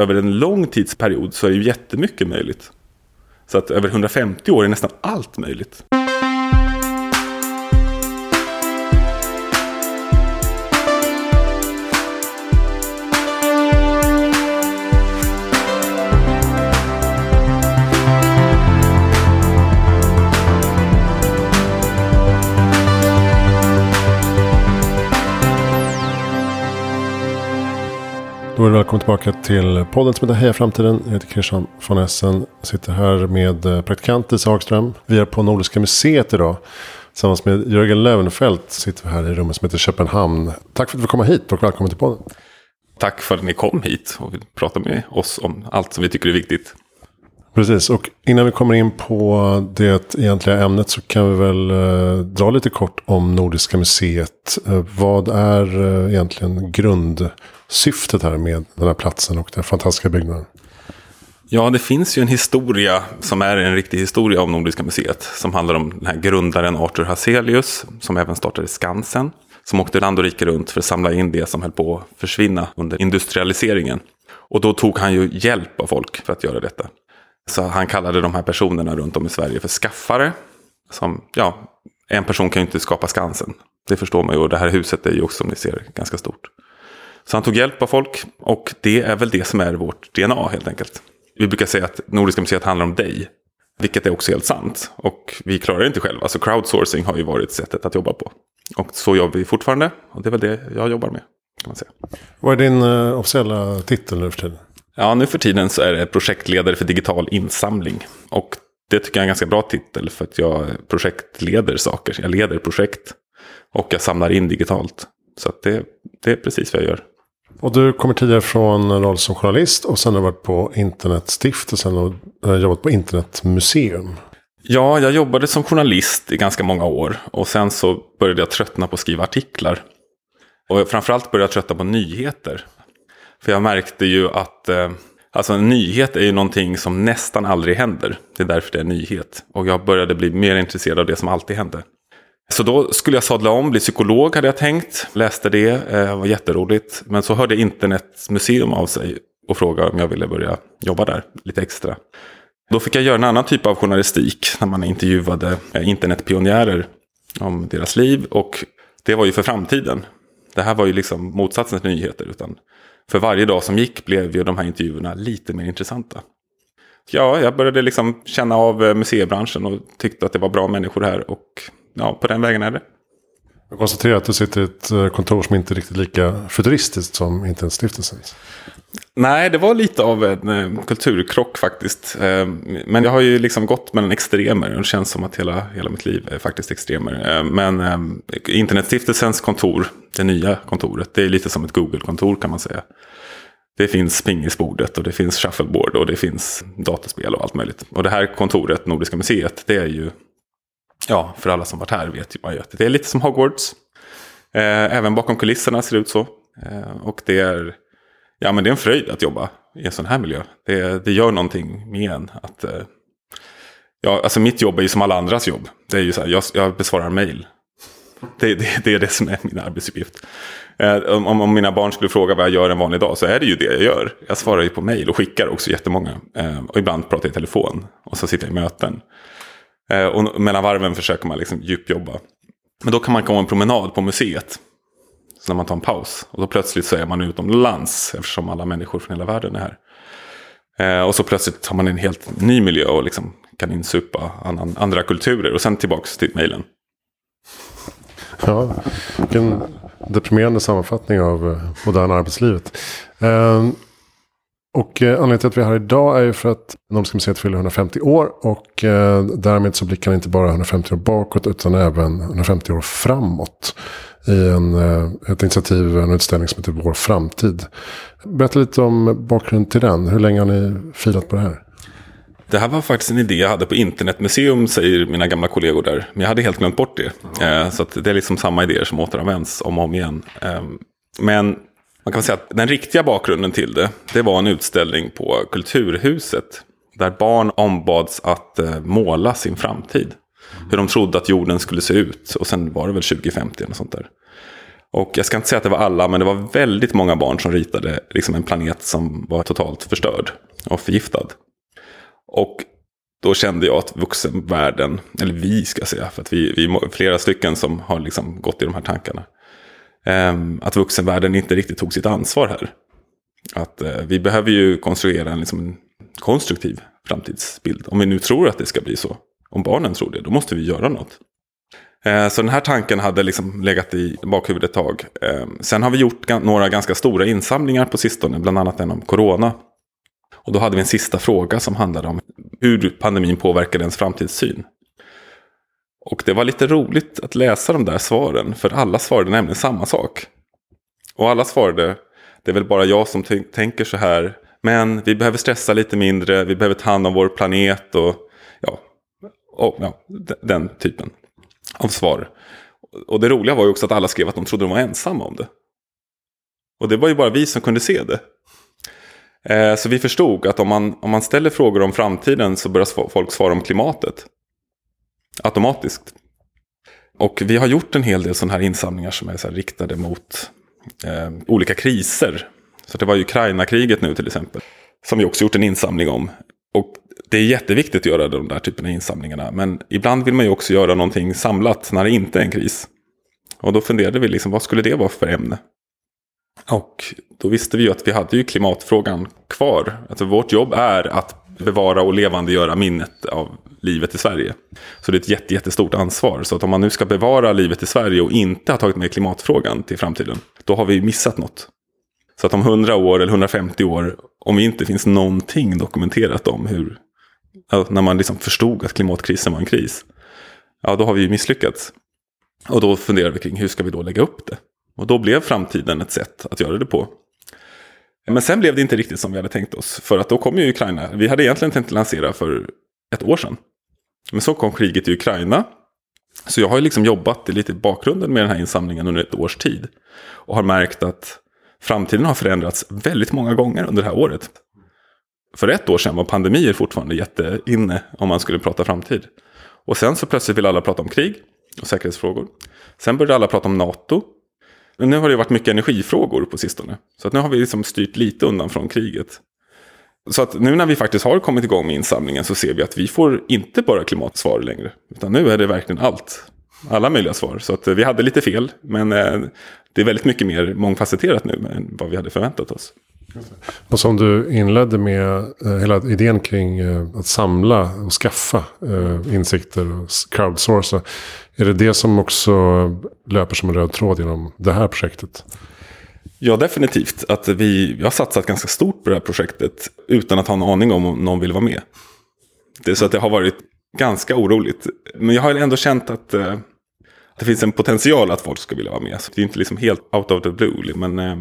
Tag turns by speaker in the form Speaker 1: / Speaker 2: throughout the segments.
Speaker 1: över en lång tidsperiod så är ju jättemycket möjligt. Så att över 150 år är nästan allt möjligt.
Speaker 2: Då är välkommen tillbaka till podden som heter Heja Framtiden. Jag heter Christian von Essen. Jag sitter här med eh, praktikant Lisa Hagström. Vi är på Nordiska museet idag. Tillsammans med Jörgen Lövenfeldt sitter vi här i rummet som heter Köpenhamn. Tack för att du kom hit och välkommen till podden.
Speaker 1: Tack för att ni kom hit och vill prata med oss om allt som vi tycker är viktigt.
Speaker 2: Precis, och innan vi kommer in på det egentliga ämnet så kan vi väl eh, dra lite kort om Nordiska museet. Eh, vad är egentligen Syftet här med den här platsen och den fantastiska byggnaden?
Speaker 1: Ja, det finns ju en historia som är en riktig historia om Nordiska museet. Som handlar om den här grundaren Arthur Hazelius, som även startade Skansen. Som åkte land och rike runt för att samla in det som höll på att försvinna under industrialiseringen. Och då tog han ju hjälp av folk för att göra detta. Så han kallade de här personerna runt om i Sverige för skaffare. Som, ja, en person kan ju inte skapa Skansen. Det förstår man ju. Och det här huset är ju också, som ni ser, ganska stort. Så han tog hjälp av folk. Och det är väl det som är vårt DNA helt enkelt. Vi brukar säga att Nordiska museet handlar om dig. Vilket är också helt sant. Och vi klarar det inte själva. Så crowdsourcing har ju varit sättet att jobba på. Och så jobbar vi fortfarande. Och det är väl det jag jobbar med. Kan man säga.
Speaker 2: Vad är din uh, officiella titel nu för tiden?
Speaker 1: Ja, nu för tiden så är det projektledare för digital insamling. Och det tycker jag är en ganska bra titel för att jag projektleder saker. Jag leder projekt och jag samlar in digitalt. Så det, det är precis vad jag gör.
Speaker 2: Och du kommer tidigare från en roll som journalist och sen har du varit på Internetstiftelsen och eh, jobbat på Internetmuseum.
Speaker 1: Ja, jag jobbade som journalist i ganska många år och sen så började jag tröttna på att skriva artiklar. Och framförallt började jag tröttna på nyheter. För jag märkte ju att eh, alltså en nyhet är ju någonting som nästan aldrig händer. Det är därför det är en nyhet. Och jag började bli mer intresserad av det som alltid hände. Så då skulle jag sadla om, bli psykolog hade jag tänkt. Läste det, eh, var jätteroligt. Men så hörde Internetmuseum av sig och frågade om jag ville börja jobba där lite extra. Då fick jag göra en annan typ av journalistik när man intervjuade eh, internetpionjärer om deras liv. Och det var ju för framtiden. Det här var ju liksom motsatsen till nyheter. Utan för varje dag som gick blev ju de här intervjuerna lite mer intressanta. Ja, jag började liksom känna av eh, museibranschen och tyckte att det var bra människor här. Och ja, på den vägen är det.
Speaker 2: Jag konstaterar att du sitter i ett eh, kontor som inte är riktigt lika futuristiskt som Internetstiftelsens.
Speaker 1: Nej, det var lite av en eh, kulturkrock faktiskt. Eh, men jag har ju liksom gått mellan extremer. Det känns som att hela, hela mitt liv är faktiskt extremer. Men Internetstiftelsens kontor, det nya kontoret, det är lite som ett Google-kontor kan man säga. Det finns pingisbordet och det finns shuffleboard och det finns dataspel och allt möjligt. Och det här kontoret, Nordiska museet, det är ju, ja, för alla som varit här vet man ju att det är lite som Hogwarts. Eh, även bakom kulisserna ser det ut så. Eh, och det är Ja, men det är en fröjd att jobba i en sån här miljö. Det, det gör någonting med en. Att, eh, ja, alltså mitt jobb är ju som alla andras jobb. Det är ju så här, jag, jag besvarar mejl. Det, det, det, är det som är min arbetsuppgift. Eh, om, om, mina barn skulle fråga vad jag gör en vanlig dag så är det ju det jag gör. Jag svarar ju på mejl och skickar också jättemånga. Eh, och ibland pratar jag i telefon. Och så sitter jag i möten. Eh, och mellan varven försöker man liksom djupjobba. Men då kan man komma en promenad på museet. Så när man tar en paus. Och då plötsligt så är man utomlands. Eftersom alla människor från hela världen är här. Eh, och så plötsligt har man en helt ny miljö och liksom kan insupa annan, andra kulturer. Och sen tillbaks till mejlen.
Speaker 2: Ja, vilken deprimerande sammanfattning av eh, moderna arbetslivet. Och eh, anledningen till att vi är här idag är ju för att Nordiska museet fyller 150 år. Och eh, därmed så blickar inte bara 150 år bakåt utan även 150 år framåt i en, eh, ett initiativ, en utställning som heter Vår framtid. Berätta lite om bakgrunden till den. Hur länge har ni firat på det här?
Speaker 1: Det här var faktiskt en idé jag hade på Internetmuseum, säger mina gamla kollegor där. Men jag hade helt glömt bort det. Mm. Så det är liksom samma idéer som återanvänds om och om igen. Ehm, men man kan säga att den riktiga bakgrunden till det, det var en utställning på Kulturhuset. Där barn ombads att eh, måla sin framtid hur de trodde att jorden skulle se ut. Och sen var det väl 2050 eller sånt där. Och jag ska inte säga att det var alla, men det var väldigt många barn som ritade liksom en planet som var totalt förstörd och förgiftad. Och då kände jag att vuxenvärlden, eller vi ska säga, för att vi, vi är flera stycken som har liksom gått i de här tankarna. Ehm, att vuxenvärlden inte riktigt tog sitt ansvar här. Att eh, vi behöver ju konstruera en, liksom, en konstruktiv framtidsbild. Om vi nu tror att det ska bli så. Om barnen tror det, då måste vi göra något. Eh, så den här tanken hade liksom legat i bakhuvudet ett tag. Eh, sen har vi gjort några ganska stora insamlingar på sistone, bland annat en om corona. Och då hade vi en sista fråga som handlade om hur pandemin påverkade ens framtidssyn. Och det var lite roligt att läsa de där svaren, för alla svarade nämligen samma sak. Och alla svarade, det är väl bara jag som tänker så här, men vi behöver stressa lite mindre, vi behöver ta hand om vår planet och ja, och, ja den typen av svar. Och det roliga var ju också att alla skrev att de trodde de var ensamma om det. Och det var ju bara vi som kunde se det. Eh, så vi förstod att om man, om man ställer frågor om framtiden så börjar folk svara om klimatet. Automatiskt. Och vi har gjort en hel del sådana här insamlingar som är så riktade mot eh, olika kriser. Så det var ju Ukraina-kriget nu till exempel. Som vi också gjort en insamling om. Och det är jätteviktigt att göra de där typerna av insamlingarna. Men ibland vill man ju också göra någonting samlat när det inte är en kris. Och då funderade vi liksom, vad skulle det vara för ämne? Och då visste vi ju att vi hade ju klimatfrågan kvar. Alltså vårt jobb är att bevara och levandegöra minnet av livet i Sverige. Så det är ett jätte, jättestort ansvar. Så att om man nu ska bevara livet i Sverige och inte har tagit med klimatfrågan till framtiden, då har vi missat något. Så att om 100 år eller 150 år, om det inte finns någonting dokumenterat om hur, när man liksom förstod att klimatkrisen var en kris, ja då har vi ju misslyckats. Och då funderar vi kring hur ska vi då lägga upp det? Och då blev framtiden ett sätt att göra det på. Men sen blev det inte riktigt som vi hade tänkt oss. För att då kom ju Ukraina. Vi hade egentligen tänkt lansera för ett år sedan. Men så kom kriget i Ukraina. Så jag har ju liksom jobbat lite i bakgrunden med den här insamlingen under ett års tid. Och har märkt att framtiden har förändrats väldigt många gånger under det här året. För ett år sedan var pandemier fortfarande jätteinne om man skulle prata framtid. Och sen så plötsligt vill alla prata om krig och säkerhetsfrågor. Sen började alla prata om NATO men nu har det varit mycket energifrågor på sistone. Så att nu har vi liksom styrt lite undan från kriget. Så att nu när vi faktiskt har kommit igång med insamlingen så ser vi att vi får inte bara klimatsvar längre. Utan nu är det verkligen allt. Alla möjliga svar. Så att eh, vi hade lite fel. Men eh, det är väldigt mycket mer mångfacetterat nu än vad vi hade förväntat oss.
Speaker 2: Och som du inledde med eh, hela idén kring eh, att samla och skaffa insikter och crowdsourca. Är det det som också löper som en röd tråd genom det här projektet?
Speaker 1: Ja, definitivt. Att vi, vi har satsat ganska stort på det här projektet utan att ha en aning om om någon vill vara med. Det är så att det har varit ganska oroligt. Men jag har ändå känt att, eh, att det finns en potential att folk ska vilja vara med. Så det är inte liksom helt out of the blue. Men eh,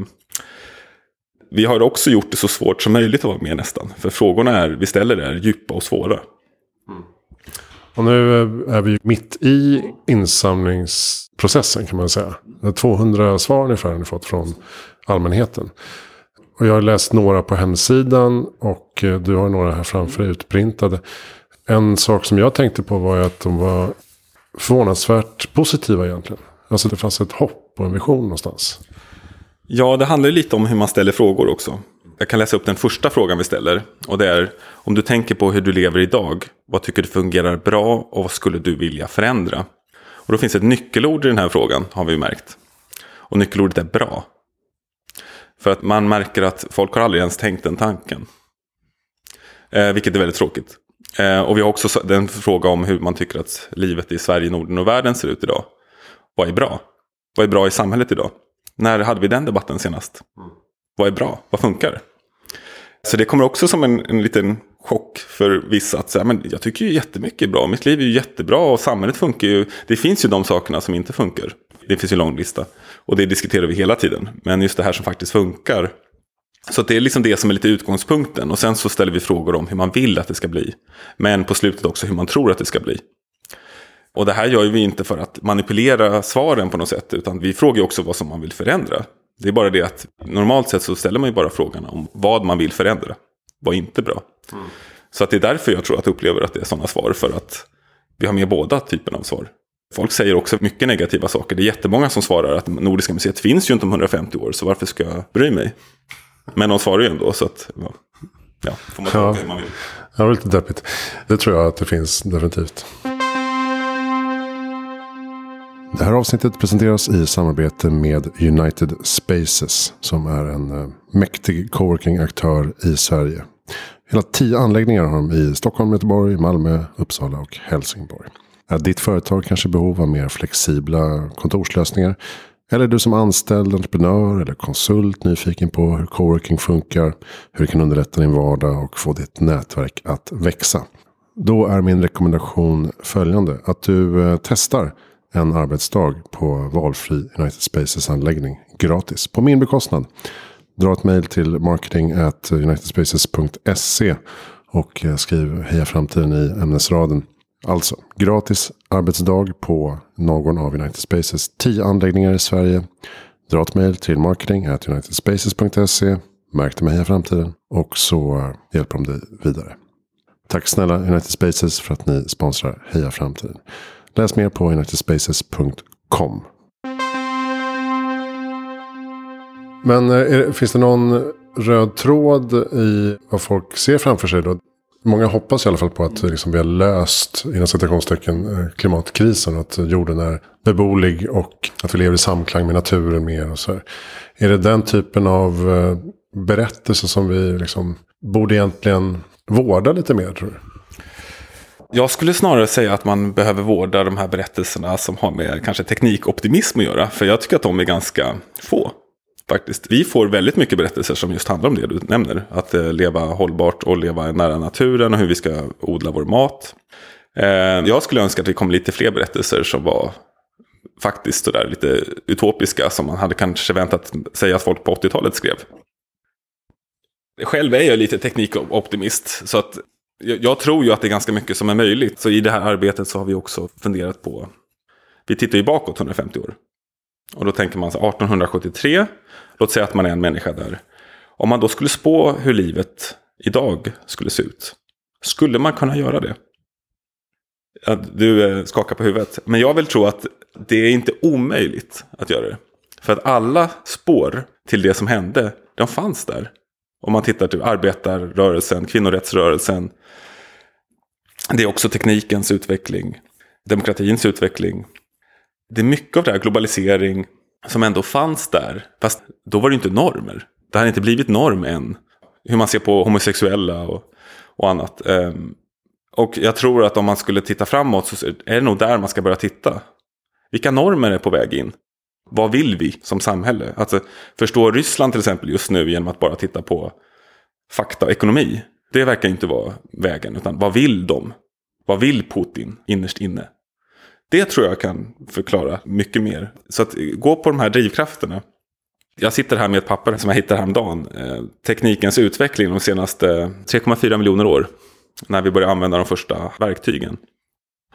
Speaker 1: vi har också gjort det så svårt som möjligt att vara med nästan. För frågorna är, vi ställer är djupa och svåra. Mm.
Speaker 2: Och nu eh, är vi mitt i insamlingsprocessen kan man säga. 200 svar ungefär har ni fått från allmänheten. Och jag har läst några på hemsidan och eh, du har några här framför dig utprintade. En sak som jag tänkte på var att de var förvånansvärt positiva egentligen. Alltså det fanns ett hopp och en vision någonstans.
Speaker 1: Ja, det handlar lite om hur man ställer frågor också. Jag kan läsa upp den första frågan vi ställer. Och det är om du tänker på hur du lever idag. Vad tycker du fungerar bra och vad skulle du vilja förändra? Och då finns ett nyckelord i den här frågan har vi märkt. Och nyckelordet är bra. För att man märker att folk har aldrig ens tänkt den tanken. Eh, vilket är väldigt tråkigt. Eh, och vi har också en fråga om hur man tycker att livet i Sverige, Norden och världen ser ut idag. Vad är bra? Vad är bra i samhället idag? När hade vi den debatten senast? Mm. Vad är bra? Vad funkar? Så det kommer också som en, en liten chock för vissa att säga, men jag tycker ju jättemycket är bra, mitt liv är ju jättebra och samhället funkar ju. Det finns ju de sakerna som inte funkar. Det finns ju en lång lista. Och det diskuterar vi hela tiden. Men just det här som faktiskt funkar. Så det är liksom det som är lite utgångspunkten. Och sen så ställer vi frågor om hur man vill att det ska bli. Men på slutet också hur man tror att det ska bli. Och det här gör vi inte för att manipulera svaren på något sätt. Utan vi frågar också vad som man vill förändra. Det är bara det att normalt sett så ställer man ju bara frågan om vad man vill förändra. Vad inte bra. Mm. Så att det är därför jag tror att jag upplever att det är sådana svar. För att vi har med båda typerna av svar. Folk säger också mycket negativa saker. Det är jättemånga som svarar att Nordiska museet finns ju inte om 150 år, så varför ska jag bry mig? Men de svarar ju ändå, så att, ja, får man
Speaker 2: Ja.
Speaker 1: tolka hur man vill.
Speaker 2: Ja, det var lite deppigt. Det tror jag att det finns definitivt. Det här avsnittet presenteras i samarbete med United Spaces som är en eh, mäktig coworking-aktör i Sverige. Hela tio anläggningar har de i Stockholm, Göteborg, Malmö, Uppsala och Helsingborg. Är ditt företag kanske i behov av mer flexibla kontorslösningar? Eller är du som anställd entreprenör eller konsult nyfiken på hur coworking funkar, hur det kan underlätta din vardag och få ditt nätverk att växa? Då är min rekommendation följande. Att du eh, testar en arbetsdag på valfri United Spaces anläggning gratis på min bekostnad. Dra ett mejl till marketing at unitedspaces.se och eh, skriv Heja Framtiden i ämnesraden. Alltså, gratis arbetsdag på någon av United Spaces 10 anläggningar i Sverige. Dra ett mejl till marketing at unitedspaces.se. Märk det med Heja Framtiden och så hjälper de dig vidare. Tack snälla United Spaces för att ni sponsrar Heja Framtiden. Läs mer på unitedspaces.com. Men eh, är, finns det någon röd tråd i vad folk ser framför sig då? Många hoppas i alla fall på att eh, liksom, vi har löst inom citationstecken eh, klimatkrisen. Att jorden är beboelig och att vi lever i samklang med naturen mer. Och så här. Är det den typen av eh, berättelser som vi liksom, borde egentligen vårda lite mer tror du?
Speaker 1: Jag skulle snarare säga att man behöver vårda de här berättelserna som har med kanske teknikoptimism att göra. För jag tycker att de är ganska få. Faktiskt. Vi får väldigt mycket berättelser som just handlar om det du nämner. Att eh, leva hållbart och leva nära naturen och hur vi ska odla vår mat. Eh, jag skulle önska att det kom lite fler berättelser som var faktiskt sådär lite utopiska. Som man hade kanske väntat sig att folk på 80-talet skrev. Själv är jag lite teknikoptimist. Så att jag, jag tror ju att det är ganska mycket som är möjligt. Så i det här arbetet så har vi också funderat på. Vi tittar ju bakåt 150 år. Och då tänker man så 1873. Låt säga att man är en människa där. Om man då skulle spå hur livet idag skulle se ut. Skulle man kunna göra det? Du eh, skakar på huvudet. Men jag vill tro att det är inte omöjligt att göra det. För att alla spår till det som hände, de fanns där. Om man tittar till arbetarrörelsen, kvinnorättsrörelsen. Det är också teknikens utveckling, demokratins utveckling. Det är mycket av det här globalisering som ändå fanns där. Fast då var det inte normer. Det hade inte blivit norm än. Hur man ser på homosexuella och, och annat. Ehm, och jag tror att om man skulle titta framåt så är det nog där man ska börja titta. Vilka normer är på väg in? Vad vill vi som samhälle? Alltså, förstå Ryssland till exempel just nu genom att bara titta på fakta och ekonomi. Det verkar inte vara vägen. Utan vad vill de? Vad vill Putin innerst inne? Det tror jag kan förklara mycket mer. Så att eh, gå på de här drivkrafterna. Jag sitter här med ett papper som jag hittade häromdagen. Eh, teknikens utveckling de senaste 3,4 miljoner år. När vi började använda de första verktygen.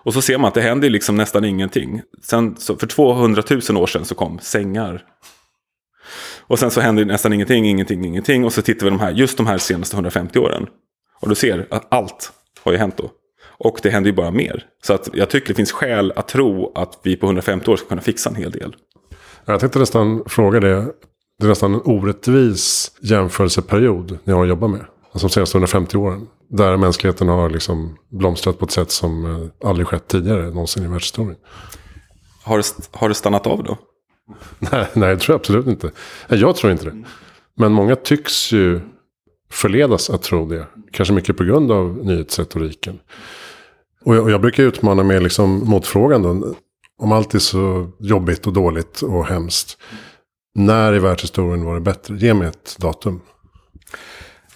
Speaker 1: Och så ser man att det händer liksom nästan ingenting. Sen, så för 200 000 år sedan så kom sängar. Och sen så händer nästan ingenting, ingenting, ingenting. Och så tittar vi de här, just de här senaste 150 åren. Och du ser att allt har ju hänt då. Och det händer ju bara mer. Så att jag tycker det finns skäl att tro att vi på 150 år ska kunna fixa en hel del.
Speaker 2: Jag tänkte nästan fråga det. Det är nästan en orättvis jämförelseperiod ni har att jobba med. Alltså de senaste 150 åren. Där mänskligheten har liksom blomstrat på ett sätt som eh, aldrig skett tidigare någonsin i världshistorien.
Speaker 1: Har har det stannat av då?
Speaker 2: Nej, nej, det tror jag absolut inte. Jag tror inte det. Men många tycks ju förledas att tro det. Kanske mycket på grund av nyhetsretoriken. Och jag, och jag brukar utmana med liksom motfrågan då. Om allt är så jobbigt och dåligt och hemskt. När i världshistorien var det bättre? Ge mig ett datum.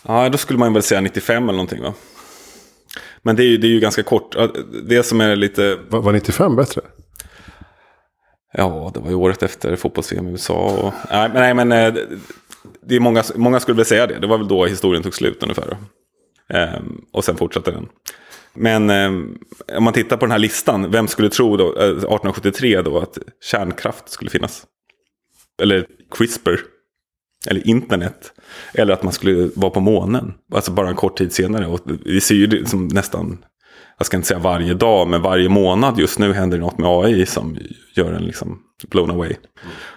Speaker 1: Ja, då skulle man väl säga 95 eller någonting va? Men det är ju, det är ju ganska kort. Det som är lite...
Speaker 2: Var, var 95 bättre?
Speaker 1: Ja, det var ju året efter fotbolls-VM i USA. Och, nej, men, nej, men eh, det- är många, många skulle väl säga det. Det var väl då historien tog slut ungefär. Ehm, och sen fortsatte den. Men ehm, om man tittar på den här listan, vem skulle tro då, eh, 1873 då att kärnkraft skulle finnas? Eller CRISPR? Eller internet? Eller att man skulle vara på månen? Alltså bara en kort tid senare. Och vi ser ju det som nästan jag ska inte säga varje dag, men varje månad just nu händer det något med AI som gör en liksom blown away.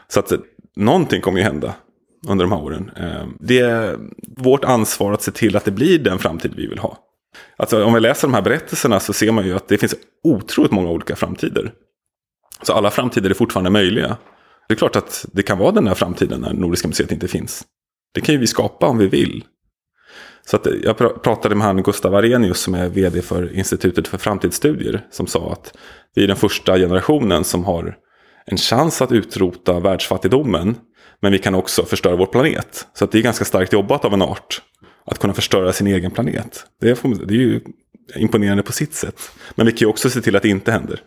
Speaker 1: Så att eh, någonting kommer ju hända under de här åren. Eh, det är vårt ansvar att se till att det blir den framtid vi vill ha. Alltså om vi läser de här berättelserna så ser man ju att det finns otroligt många olika framtider. Så alla framtider är fortfarande möjliga. Det är klart att det kan vara den här framtiden när Nordiska museet inte finns. Det kan ju vi skapa om vi vill. Så att jag pratade med han Gustav Arrhenius som är vd för Institutet för framtidsstudier. Som sa att vi är den första generationen som har en chans att utrota världsfattigdomen. Men vi kan också förstöra vår planet. Så att det är ganska starkt jobbat av en art. Att kunna förstöra sin egen planet. Det är, det är ju imponerande på sitt sätt. Men vi kan ju också se till att det inte händer.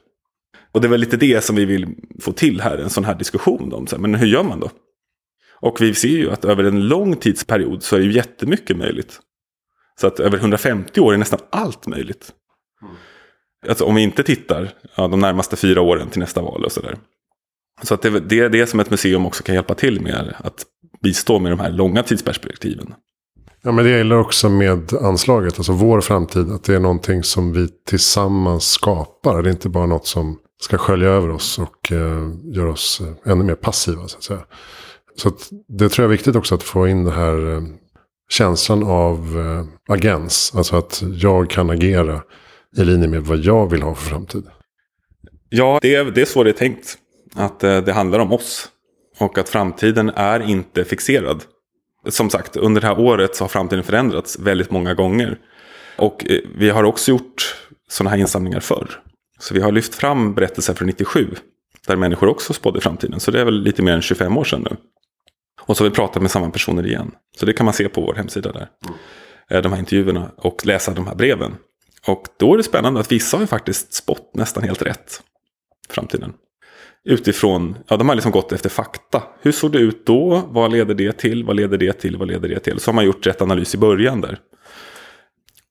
Speaker 1: Och det är väl lite det som vi vill få till här, en sån här diskussion om. Men hur gör man då? Och vi ser ju att över en lång tidsperiod så är det ju jättemycket möjligt. Så att över 150 år är nästan allt möjligt. Mm. Alltså om vi inte tittar ja, de närmaste fyra åren till nästa val och sådär. Så att det, det är det som ett museum också kan hjälpa till med. Att bistå med de här långa tidsperspektiven.
Speaker 2: Ja, men det gäller också med anslaget, alltså vår framtid. Att det är någonting som vi tillsammans skapar. Det är inte bara något som ska skölja över oss och eh, göra oss eh, ännu mer passiva. Så att säga. Så att det tror jag är viktigt också att få in det här eh, känslan av eh, agens. Alltså att jag kan agera i linje med vad jag vill ha för framtid.
Speaker 1: Ja, det är, det är så det är tänkt. Att eh, det handlar om oss. Och att framtiden är inte fixerad. Som sagt, under det här året så har framtiden förändrats väldigt många gånger. Och vi har också gjort sådana här insamlingar förr. Så vi har lyft fram berättelser från 97. Där människor också spådde framtiden. Så det är väl lite mer än 25 år sedan nu. Och så har vi pratat med samma personer igen. Så det kan man se på vår hemsida där. Mm. De här intervjuerna och läsa de här breven. Och då är det spännande att vissa har ju faktiskt spått nästan helt rätt. Framtiden. Utifrån, ja de har liksom gått efter fakta. Hur såg det ut då? Vad leder det till? Vad leder det till? Vad leder det till? Så har man gjort rätt analys i början där.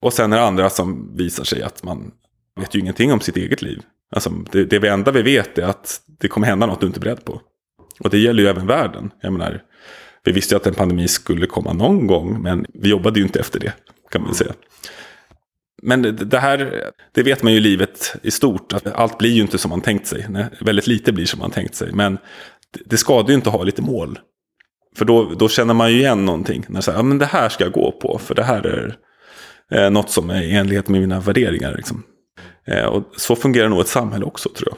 Speaker 1: Och sen är det andra som visar sig att man vet ju ingenting om sitt eget liv. Alltså, det, det enda vi vet är att det kommer hända något du inte är beredd på. Och det gäller ju även världen. Jag menar, vi visste ju att en pandemi skulle komma någon gång, men vi jobbade ju inte efter det, kan man säga. Men det här, det vet man ju i livet i stort, att allt blir ju inte som man tänkt sig. Nej, väldigt lite blir som man tänkt sig, men det skadar ju inte att ha lite mål. För då, då känner man ju igen någonting. När säger, ja, men det här ska jag gå på, för det här är eh, något som är i enlighet med mina värderingar. Liksom. Eh, och så fungerar nog ett samhälle också, tror jag.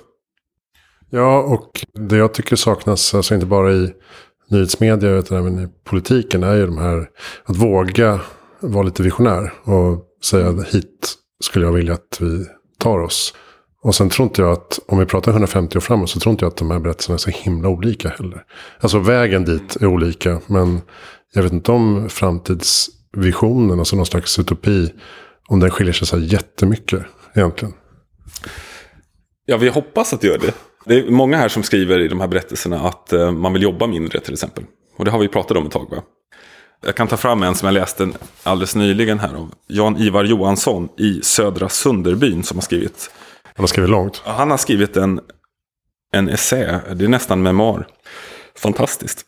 Speaker 2: Ja, och det jag tycker saknas, alltså inte bara i nyhetsmedia och även i politiken, är ju de här att våga vara lite visionär och säga hit skulle jag vilja att vi tar oss. Och sen tror inte jag att, om vi pratar 150 år framåt, så tror inte jag att de här berättelserna är så himla olika heller. Alltså vägen dit är olika, men jag vet inte om framtidsvisionen, alltså någon slags utopi, om den skiljer sig så här jättemycket egentligen.
Speaker 1: Ja, vi hoppas att det gör det. Det är många här som skriver i de här berättelserna att eh, man vill jobba mindre till exempel. Och det har vi pratat om ett tag va? Jag kan ta fram en som jag läste alldeles nyligen här av Jan-Ivar Johansson i Södra Sunderbyn som har skrivit.
Speaker 2: Han har skrivit långt.
Speaker 1: Han har skrivit en, en essä, det är nästan memoar. Fantastiskt.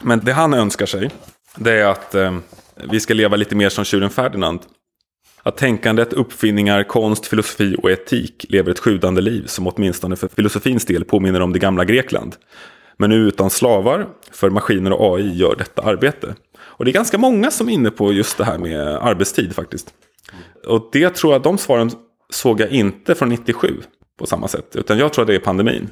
Speaker 1: Men det han önskar sig, det är att eh, vi ska leva lite mer som tjuren Ferdinand. Att tänkandet, uppfinningar, konst, filosofi och etik lever ett sjudande liv som åtminstone för filosofins del påminner om det gamla Grekland. Men nu utan slavar, för maskiner och AI gör detta arbete. Och det är ganska många som är inne på just det här med arbetstid faktiskt. Och det tror jag, de svaren såg jag inte från 97 på samma sätt. Utan jag tror att det är pandemin.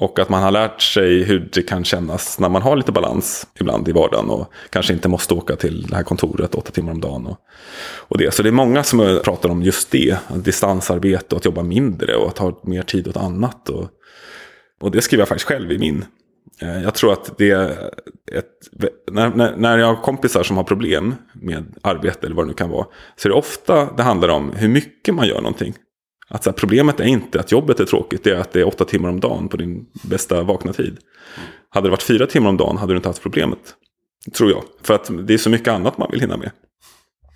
Speaker 1: Och att man har lärt sig hur det kan kännas när man har lite balans ibland i vardagen. Och kanske inte måste åka till det här kontoret åtta timmar om dagen. Och, och det. Så det är många som pratar om just det. Distansarbete och att jobba mindre och att ha mer tid åt annat. Och, och det skriver jag faktiskt själv i min. Eh, jag tror att det är ett, när, när jag har kompisar som har problem med arbete eller vad det nu kan vara. Så är det ofta det handlar om hur mycket man gör någonting. Att så här, problemet är inte att jobbet är tråkigt, det är att det är åtta timmar om dagen på din bästa vakna tid. Mm. Hade det varit fyra timmar om dagen hade du inte haft problemet. Tror jag. För att det är så mycket annat man vill hinna med.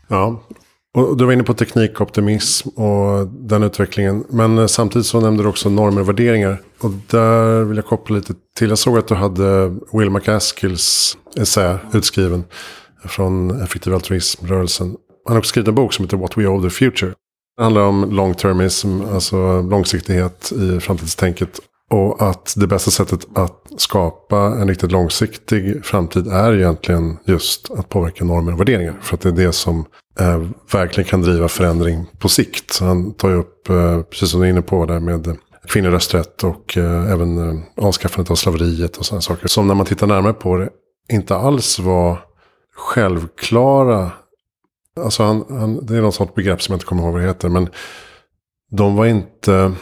Speaker 2: Ja, och du var inne på teknikoptimism och den utvecklingen. Men eh, samtidigt så nämnde du också normer och värderingar. Och där vill jag koppla lite till. Jag såg att du hade Will McCaskills essä utskriven från effektiv altruism-rörelsen. Han har också skrivit en bok som heter What We Owe the Future. Det handlar om long termism, alltså långsiktighet i framtidstänket. Och att det bästa sättet att skapa en riktigt långsiktig framtid är egentligen just att påverka normer och värderingar. För att det är det som eh, verkligen kan driva förändring på sikt. Så han tar ju upp, eh, precis som du är inne på, där med kvinnlig rösträtt och eh, även eh, avskaffandet av slaveriet och sådana saker. Som när man tittar närmare på det inte alls var självklara. Alltså han, han, det är något sånt begrepp som jag inte kommer ihåg vad det heter. Men de var inte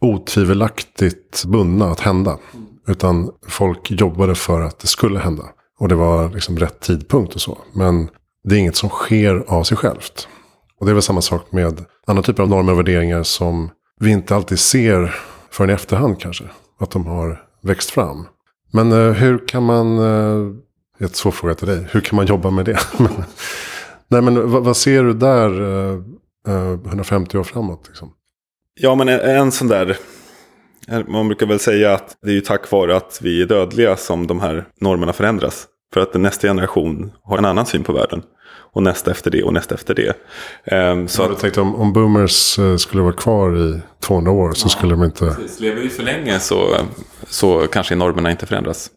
Speaker 2: otvivelaktigt bundna att hända. Utan folk jobbade för att det skulle hända. Och det var liksom rätt tidpunkt och så. Men det är inget som sker av sig självt. Och det är väl samma sak med andra typer av normer och värderingar som vi inte alltid ser förrän i efterhand kanske. Att de har växt fram. Men eh, hur kan man, eh, ett svår fråga till dig, hur kan man jobba med det? Nej men vad, vad, ser du där eh, 150 eh, år framåt? Liksom?
Speaker 1: Ja men en, en sån där, man brukar väl säga att det är ju tack vare att vi är dödliga som de här normerna förändras. För att nästa generation har en annan syn på världen och nästa efter det och nästa efter det.
Speaker 2: Um, så ja, att, tänkt om, om boomers uh, skulle vara kvar i 200 år så ja, skulle de inte...
Speaker 1: Precis. Lever vi för länge så, så kanske normerna inte förändras.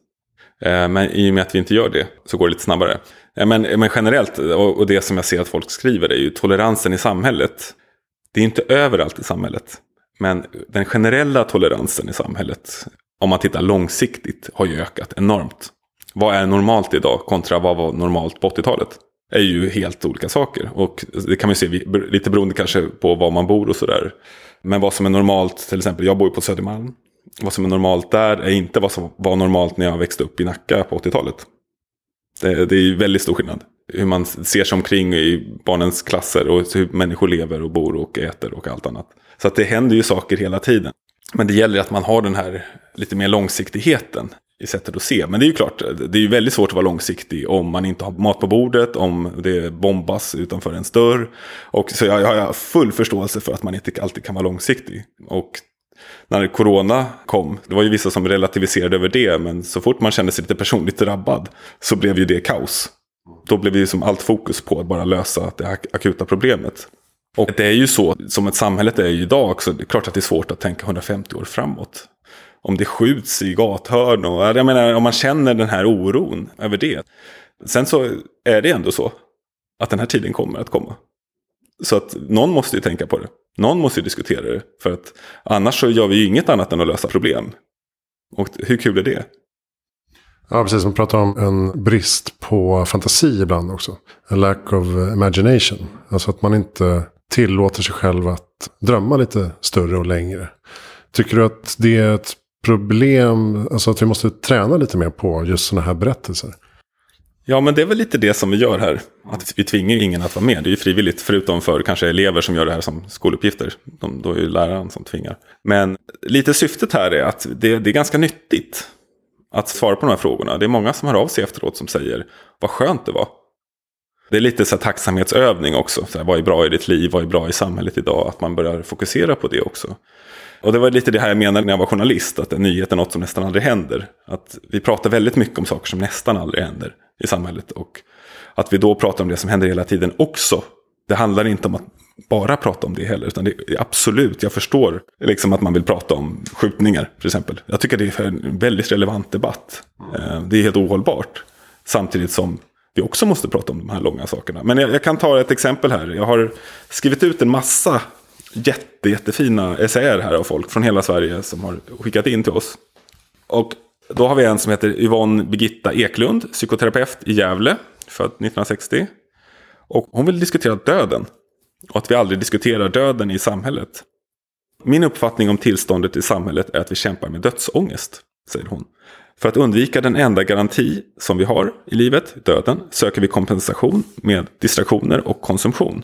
Speaker 1: Eh, men i och med att vi inte gör det så går det lite snabbare. Eh, men, eh, men generellt, och, och det som jag ser att folk skriver är ju toleransen i samhället. Det är inte överallt i samhället. Men den generella toleransen i samhället, om man tittar långsiktigt, har ju ökat enormt. Vad är normalt idag kontra vad var normalt på 80-talet? är ju helt olika saker. Och det kan man ju se lite beroende kanske på var man bor och sådär. Men vad som är normalt, till exempel jag bor ju på Södermalm. Vad som är normalt där är inte vad som var normalt när jag växte upp i Nacka på 80-talet. Det, det är ju väldigt stor skillnad. Hur man ser sig omkring i barnens klasser och hur människor lever och bor och äter och allt annat. Så att det händer ju saker hela tiden. Men det gäller att man har den här lite mer långsiktigheten i sättet att se. Men det är ju klart, det är ju väldigt svårt att vara långsiktig om man inte har mat på bordet, om det bombas utanför en dörr. Och så jag, jag har full förståelse för att man inte alltid kan vara långsiktig. Och när corona kom, det var ju vissa som relativiserade över det, men så fort man kände sig lite personligt drabbad så blev ju det kaos. Då blev ju som allt fokus på att bara lösa det akuta problemet. Och det är ju så, som ett samhället är idag också, det är klart att det är svårt att tänka 150 år framåt om det skjuts i gathörn. Och, jag menar, om man känner den här oron över det. Sen så är det ändå så att den här tiden kommer att komma. Så att någon måste ju tänka på det. Någon måste ju diskutera det. För att annars så gör vi ju inget annat än att lösa problem. Och hur kul är det?
Speaker 2: Ja, precis. Man pratar om en brist på fantasi ibland också. A lack of imagination. Alltså att man inte tillåter sig själv att drömma lite större och längre. Tycker du att det är ett problem, alltså att vi måste träna lite mer på just sådana här berättelser.
Speaker 1: Ja, men det är väl lite det som vi gör här. Att vi tvingar ingen att vara med. Det är ju frivilligt, förutom för kanske elever som gör det här som skoluppgifter. De, då är ju läraren som tvingar. Men lite syftet här är att det, det är ganska nyttigt att svara på de här frågorna. Det är många som hör av sig efteråt som säger vad skönt det var. Det är lite så här tacksamhetsövning också. Så här, vad är bra i ditt liv? Vad är bra i samhället idag? Att man börjar fokusera på det också. Och det var lite det här jag menade när jag var journalist, att en nyhet är något som nästan aldrig händer. Att vi pratar väldigt mycket om saker som nästan aldrig händer i samhället. Och att vi då pratar om det som händer hela tiden också. Det handlar inte om att bara prata om det heller. Utan det är absolut, jag förstår liksom att man vill prata om skjutningar till exempel. Jag tycker det är en väldigt relevant debatt. Eh, det är helt ohållbart. Samtidigt som vi också måste prata om de här långa sakerna. Men jag, jag kan ta ett exempel här. Jag har skrivit ut en massa jätte, jättefina essäer här av folk från hela Sverige som har skickat in till oss. Och då har vi en som heter Yvonne Birgitta Eklund, psykoterapeut i Gävle, född 1960. Och hon vill diskutera döden. Och att vi aldrig diskuterar döden i samhället. Min uppfattning om tillståndet i samhället är att vi kämpar med dödsångest, säger hon. För att undvika den enda garanti som vi har i livet, döden, söker vi kompensation med distraktioner och konsumtion.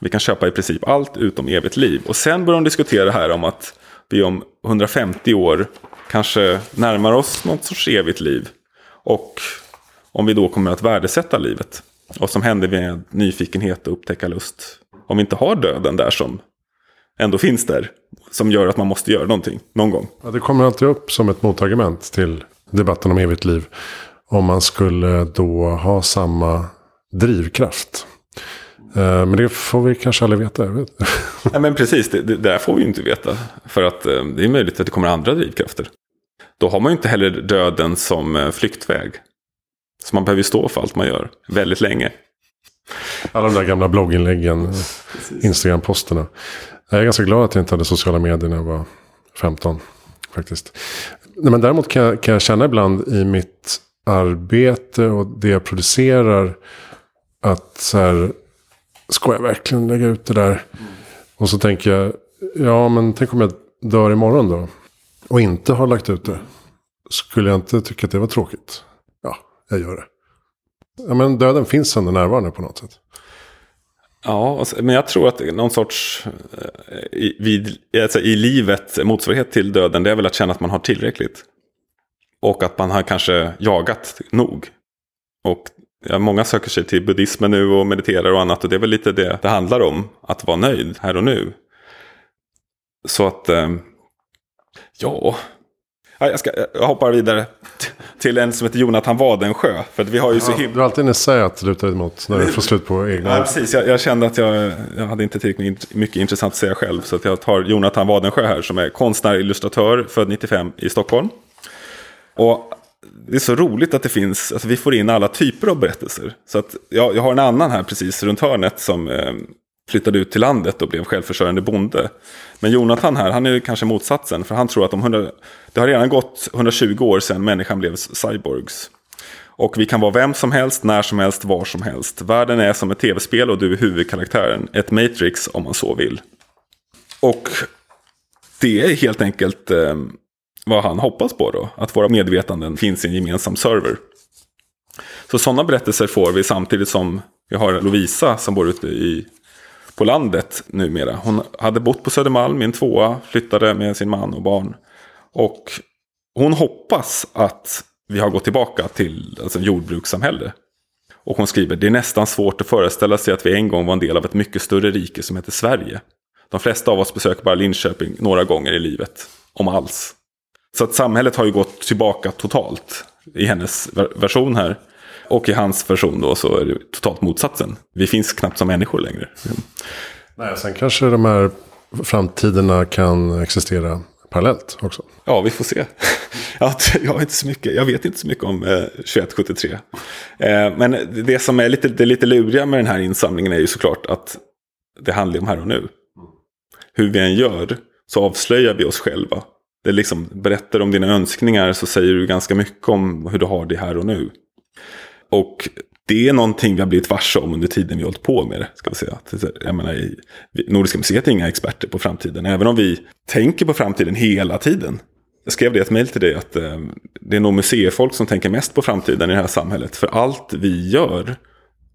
Speaker 1: Vi kan köpa i princip allt utom evigt liv. Och sen börjar de diskutera här om att vi om 150 år kanske närmar oss något sorts evigt liv. Och om vi då kommer att värdesätta livet. Och som händer med nyfikenhet och upptäckarlust. Om vi inte har döden där som ändå finns där. Som gör att man måste göra någonting någon gång.
Speaker 2: Ja, det kommer alltid upp som ett motargument till debatten om evigt liv. Om man skulle då ha samma drivkraft men det får vi kanske aldrig veta.
Speaker 1: Ja, men precis, det, det där får vi ju inte veta. För att eh, det är möjligt att det kommer andra drivkrafter. Då har man ju inte heller döden som eh, flyktväg. Så man behöver ju stå för allt man gör väldigt länge.
Speaker 2: Alla de där gamla blogginläggen, Instagram-posterna. Jag är ganska glad att jag inte hade sociala medier när jag var 15. Faktiskt. Nej, men däremot kan jag, kan jag känna ibland i mitt arbete och det jag producerar. Att så här, ska jag verkligen lägga ut det där? Mm. Och så tänker jag, ja men tänk om jag dör imorgon då. Och inte har lagt ut det. Skulle jag inte tycka att det var tråkigt? Ja, jag gör det. Ja, men döden finns ändå närvarande på något sätt.
Speaker 1: Ja, men jag tror att någon sorts eh, i, vid, alltså i livet motsvarighet till döden det är väl att känna att man har tillräckligt. Och att man har kanske jagat nog. Och ja, många söker sig till buddhismen nu och mediterar och annat. Och det är väl lite det det handlar om. Att vara nöjd här och nu. Så att, eh, ja, jag, ska, jag hoppar vidare till en som heter Jonathan Wadensjö. För att vi har ju så
Speaker 2: himla... Du har alltid en essä att luta dig mot när du får slut på egna...
Speaker 1: Ja, precis. Jag, jag, kände att jag, jag hade inte tillräckligt mycket intressant att säga själv. Så att jag tar Jonathan Wadensjö här som är konstnär, illustratör, född 95 i Stockholm. Och det är så roligt att det finns, alltså vi får in alla typer av berättelser. Så att jag, jag har en annan här precis runt hörnet som eh, flyttade ut till landet och blev självförsörjande bonde. Men Jonathan här, han är kanske motsatsen. För han tror att om 100, det har redan gått 120 år sedan människan blev cyborgs. Och vi kan vara vem som helst, när som helst, var som helst. Världen är som ett tv-spel och du är huvudkaraktären. Ett Matrix om man så vill. Och det är helt enkelt eh, vad han hoppas på då. Att våra medvetanden finns i en gemensam server. Så sådana berättelser får vi samtidigt som vi har Lovisa som bor ute i på landet numera. Hon hade bott på Södermalm i en tvåa, flyttade med sin man och barn. Och hon hoppas att vi har gått tillbaka till alltså, jordbrukssamhälle. Och hon skriver, det är nästan svårt att föreställa sig att vi en gång var en del av ett mycket större rike som heter Sverige. De flesta av oss besöker bara Linköping några gånger i livet, om alls. Så att samhället har ju gått tillbaka totalt i hennes version här. Och i hans version då så är det totalt motsatsen. Vi finns knappt som människor längre.
Speaker 2: Nej, sen kanske de här framtiderna kan existera parallellt också.
Speaker 1: Ja, vi får se. jag, inte så mycket, jag vet inte så mycket om eh, 2173. Eh, men det som är lite, det lite luriga med den här insamlingen är ju såklart att det handlar om här och nu. Hur vi än gör så avslöjar vi oss själva. Det liksom, berättar om dina önskningar så säger du ganska mycket om hur du har det här och nu. Och det är någonting vi har blivit varse om under tiden vi har hållit på med det. Ska vi säga. Jag menar, Nordiska museet är inga experter på framtiden. Även om vi tänker på framtiden hela tiden. Jag skrev det ett mejl till dig att eh, det är nog museifolk som tänker mest på framtiden i det här samhället. För allt vi gör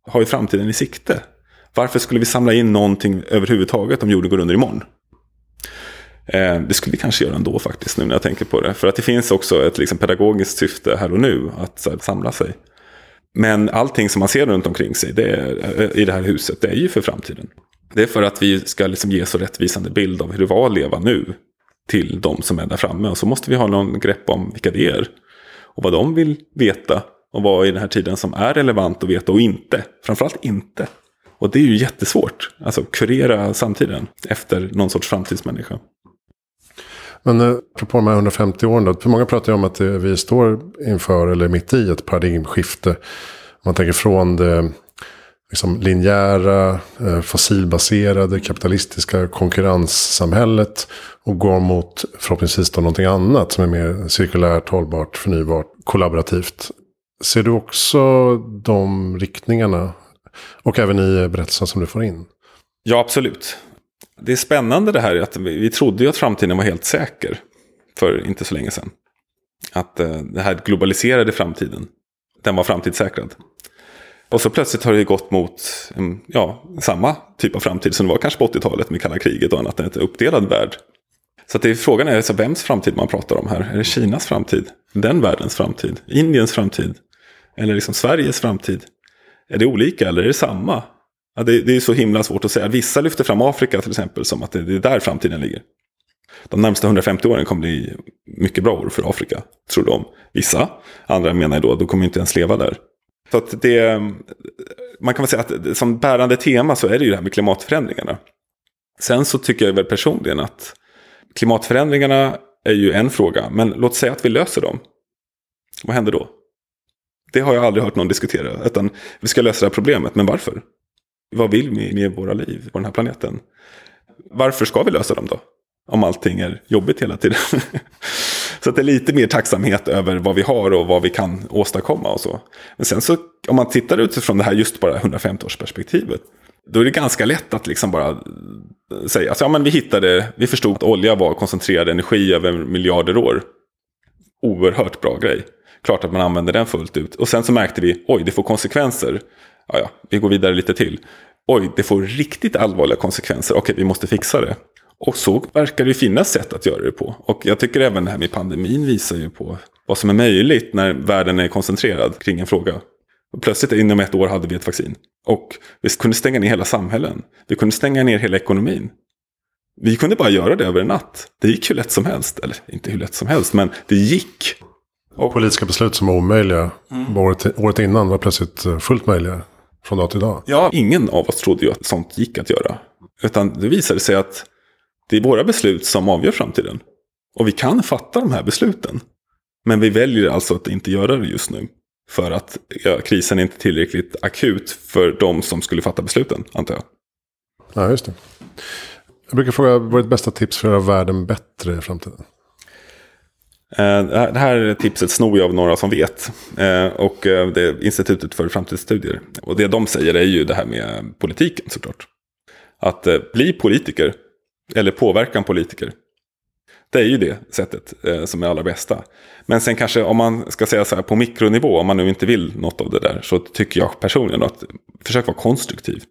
Speaker 1: har ju framtiden i sikte. Varför skulle vi samla in någonting överhuvudtaget om jorden går under imorgon? Eh, det skulle vi kanske göra ändå faktiskt nu när jag tänker på det. För att det finns också ett liksom, pedagogiskt syfte här och nu att här, samla sig. Men allting som man ser runt omkring sig det är, eh, i det här huset, det är ju för framtiden. Det är för att vi ska liksom ge så rättvisande bild av hur det var att leva nu till de som är där framme. Och så måste vi ha någon grepp om vilka det är. Och vad de vill veta. Och vad i den här tiden som är relevant att veta och inte. Framförallt inte. Och det är ju jättesvårt. Alltså kurera samtiden efter någon sorts framtidsmänniska.
Speaker 2: Men eh, apropå de här 150 åren då. För många pratar ju om att vi står inför eller mitt i ett paradigmskifte. Man tänker från det liksom linjära, eh, fossilbaserade, kapitalistiska konkurrenssamhället. Och går mot förhoppningsvis då någonting annat som är mer cirkulärt, hållbart, förnybart, kollaborativt. Ser du också de riktningarna? Och även i berättelsen som du får in?
Speaker 1: Ja, absolut det är spännande det här att vi, vi trodde ju att framtiden var helt säker för inte så länge sedan. Att eh, det här globaliserade framtiden, den var framtidssäkrad. Och så plötsligt har det gått mot mm, ja, samma typ av framtid som det var kanske på 80-talet med kalla kriget och annat, en uppdelad värld. Så att det är, frågan är alltså vems framtid man pratar om här. Är det Kinas framtid? Den världens framtid? Indiens framtid? Eller liksom Sveriges framtid? Är det olika eller är det samma? Ja, det, det, är så himla svårt att säga. Vissa lyfter fram Afrika till exempel som att det, det är där framtiden ligger. De närmsta 150 åren kommer bli mycket bra år för Afrika, tror de. Vissa, andra menar då, att de kommer inte ens leva där. Så att det, man kan väl säga att som bärande tema så är det ju det här med klimatförändringarna. Sen så tycker jag väl personligen att klimatförändringarna är ju en fråga. Men låt säga att vi löser dem. Vad händer då? Det har jag aldrig hört någon diskutera. Utan vi ska lösa det här problemet, men varför? Vad vill vi med våra liv på den här planeten? Varför ska vi lösa dem då? Om allting är jobbigt hela tiden. så att det är lite mer tacksamhet över vad vi har och vad vi kan åstadkomma och så. Men sen så, om man tittar utifrån det här just bara 150-årsperspektivet. Då är det ganska lätt att liksom bara säga, alltså, ja men vi hittade, vi förstod att olja var koncentrerad energi över miljarder år. Oerhört bra grej. Klart att man använder den fullt ut. Och sen så märkte vi, oj det får konsekvenser. Ja, ja, vi går vidare lite till. Oj, det får riktigt allvarliga konsekvenser. Okej, vi måste fixa det. Och så verkar det finnas sätt att göra det på. Och jag tycker även det här med pandemin visar ju på vad som är möjligt när världen är koncentrerad kring en fråga. Och plötsligt inom ett år hade vi ett vaccin. Och vi kunde stänga ner hela samhällen. Vi kunde stänga ner hela ekonomin. Vi kunde bara göra det över en natt. Det gick hur lätt som helst. Eller inte hur lätt som helst, men det gick.
Speaker 2: Och politiska beslut som var omöjliga mm. året, året innan var plötsligt eh, fullt möjliga från dag till dag.
Speaker 1: Ja, ingen av oss trodde ju att sånt gick att göra. Utan det visade sig att det är våra beslut som avgör framtiden. Och vi kan fatta de här besluten. Men vi väljer alltså att inte göra det just nu. För att ja, krisen är inte tillräckligt akut för de som skulle fatta besluten, antar jag.
Speaker 2: Ja, just det. Jag brukar fråga, vad är ditt bästa tips för att göra världen bättre i framtiden?
Speaker 1: Eh, det här tipset snor jag av några som vet. Eh, och eh, det är Institutet för framtidsstudier. Och det de säger är ju det här med politiken såklart. Att bli politiker, eller påverka en politiker. Det är ju det sättet som är allra bästa. Men sen kanske om man ska säga så här på mikronivå, om man nu inte vill något av det där, så tycker jag personligen att försök vara konstruktiv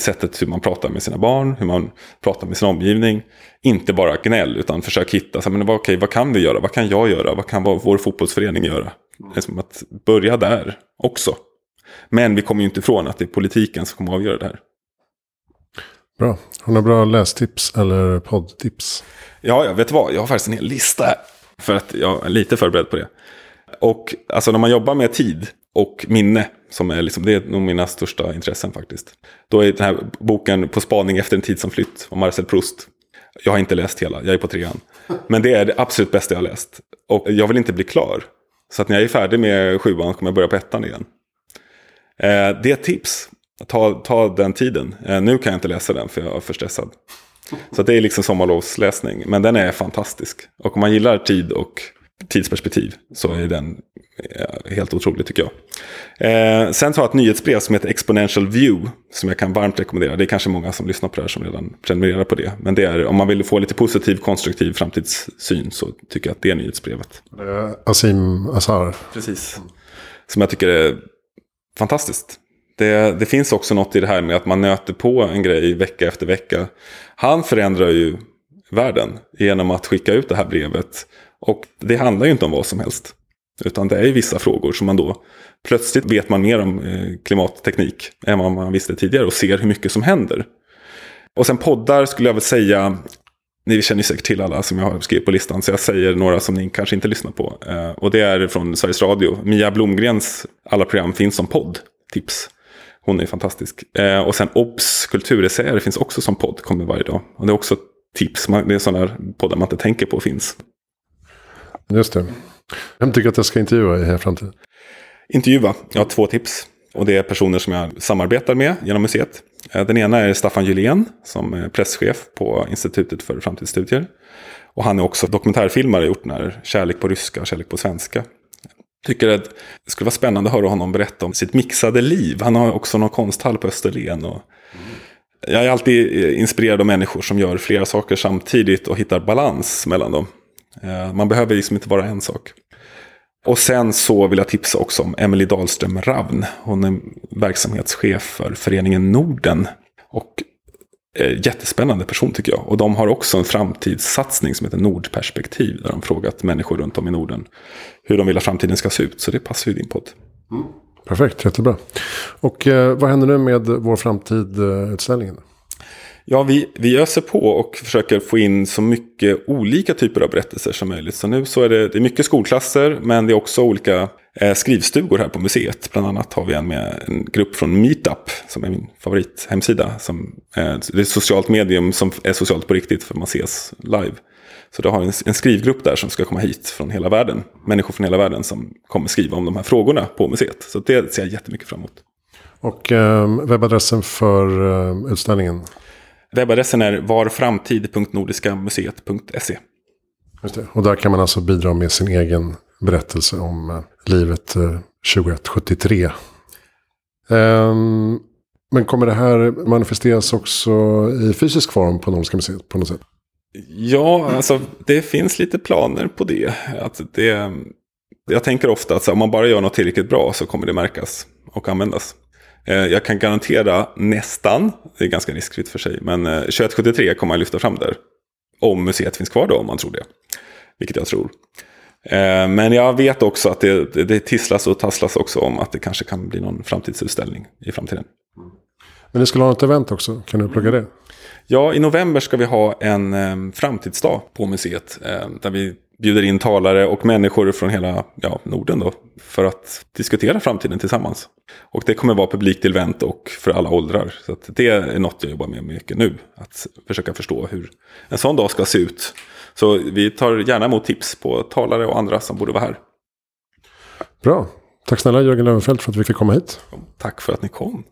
Speaker 1: sättet hur man pratar med sina barn, hur man pratar med sin omgivning. Inte bara gnäll, utan försök hitta, så, men, okej, vad kan vi göra, vad kan jag göra, vad kan vår fotbollsförening göra? Som att börja där också. Men vi kommer ju inte ifrån att det är politiken som kommer att avgöra det här.
Speaker 2: Bra. Har du några bra lästips eller poddtips?
Speaker 1: Ja, jag vet vad, jag har faktiskt en hel lista här. För att jag är lite förberedd på det. Och alltså när man jobbar med tid och minne, som är liksom, det är nog mina största intressen faktiskt. Då är den här boken På spaning efter en tid som flytt av Marcel Proust. Jag har inte läst hela, jag är på trean. Men det är det absolut bästa jag har läst. Och jag vill inte bli klar. Så att när jag är färdig med sjuan kommer jag börja på ettan igen. Eh, det är ett tips. Ta, ta den tiden. Eh, nu kan jag inte läsa den för jag är för stressad. Så det är liksom sommarlovsläsning. Men den är fantastisk. Och om man gillar tid och tidsperspektiv så är den helt otrolig tycker jag. Eh, sen har jag ett nyhetsbrev som heter Exponential View. Som jag kan varmt rekommendera. Det är kanske många som lyssnar på det här som redan prenumererar på det. Men det är, om man vill få lite positiv, konstruktiv framtidssyn så tycker jag att det är nyhetsbrevet.
Speaker 2: Eh, Asim Azar.
Speaker 1: Precis. Som jag tycker är fantastiskt. Det, det, finns också något i det här med att man nöter på en grej vecka efter vecka. Han förändrar ju världen genom att skicka ut det här brevet. Och det handlar ju inte om vad som helst. Utan det är ju vissa frågor som man då plötsligt vet man mer om eh, klimatteknik än vad man visste tidigare och ser hur mycket som händer. Och sen poddar skulle jag väl säga, ni känner säkert till alla som jag har skrivit på listan, så jag säger några som ni kanske inte lyssnar på. Eh, och det är från Sveriges Radio. Mia Blomgrens alla program finns som podd, tips. Hon är fantastisk. Eh, och sen OBS kulturessäer finns också som podd, kommer varje dag. Och det är också tips, det är sådana poddar man inte tänker på finns.
Speaker 2: Just det. Vem tycker att jag ska intervjua i framtiden?
Speaker 1: Intervjua? Jag har två tips. Och det är personer som jag samarbetar med genom museet. Eh, den ena är Staffan Julén som är presschef på Institutet för framtidsstudier. Och han är också dokumentärfilmare, gjort den här Kärlek på ryska och Kärlek på svenska. Tycker att det skulle vara spännande att höra honom berätta om sitt mixade liv. Han har också någon konsthall på Österlen. Och jag är alltid inspirerad av människor som gör flera saker samtidigt och hittar balans mellan dem. Eh, man behöver liksom inte vara en sak. Och sen så vill jag tipsa också om Emelie Dahlström Ravn. Hon är verksamhetschef för föreningen Norden. Och eh, jättespännande person tycker jag. Och de har också en framtidssatsning som heter Nordperspektiv. Där de frågat människor runt om i Norden hur de vill att framtiden ska se ut. Så det passar ju din podd.
Speaker 2: Mm. Perfekt, jättebra. Och eh, vad händer nu med Vår framtid-utställningen?
Speaker 1: Eh, Ja, vi, vi öser på och försöker få in så mycket olika typer av berättelser som möjligt. Så nu så är det, det är mycket skolklasser, men det är också olika eh, skrivstugor här på museet. Bland annat har vi en med en grupp från Meetup, som är min favorithemsida. Som, eh, det är ett socialt medium som är socialt på riktigt, för man ses live. Så du har en, en skrivgrupp där som ska komma hit från hela världen. Människor från hela världen som kommer skriva om de här frågorna på museet. Så det ser jag jättemycket fram emot.
Speaker 2: Och eh, webbadressen för eh, utställningen?
Speaker 1: Webbadressen är varframtid.nordiskamuseet.se.
Speaker 2: Och där kan man alltså bidra med sin egen berättelse om eh, livet eh, 2173. Um, men kommer det här manifesteras också i fysisk form på Nordiska museet på något sätt?
Speaker 1: Ja, alltså det finns lite planer på det. Att det jag tänker ofta att om man bara gör något tillräckligt bra så kommer det märkas och användas. Eh, jag kan garantera nästan, det är ganska riskfritt för sig, men 2173 kommer jag lyfta fram där. Om museet finns kvar då, om man tror det. Vilket jag tror. Eh, men jag vet också att det, det tisslas och tasslas också om att det kanske kan bli någon framtidsutställning i framtiden.
Speaker 2: Men ni skulle ha ett event också, kan du plugga det?
Speaker 1: Ja, i november ska vi ha en eh, framtidsdag på museet. Eh, där vi bjuder in talare och människor från hela ja, Norden då, för att diskutera framtiden tillsammans. Och det kommer vara publikt event och för alla åldrar. Så det är något jag jobbar med mycket nu. Att försöka förstå hur en sån dag ska se ut. Så vi tar gärna emot tips på talare och andra som borde vara här.
Speaker 2: Bra. Tack snälla Jörgen Löwenfeldt för att vi fick komma hit.
Speaker 1: Tack för att ni kom.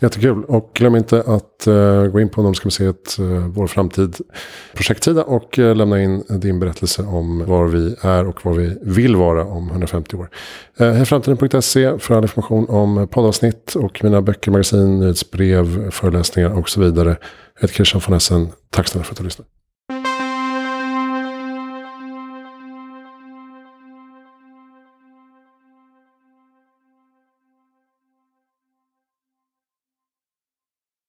Speaker 2: Jättekul. Och glöm inte att uh, gå in på Nordiska museet, uh, eh, Vår framtid projektsida och uh, lämna in din berättelse om var vi är och var vi vill vara om 150 år. Uh, Hejframtiden.se för all information om poddavsnitt och mina böcker, magasin, nyhetsbrev, föreläsningar och så vidare. Jag heter Christian von Essen. Tack snälla för att du lyssnade.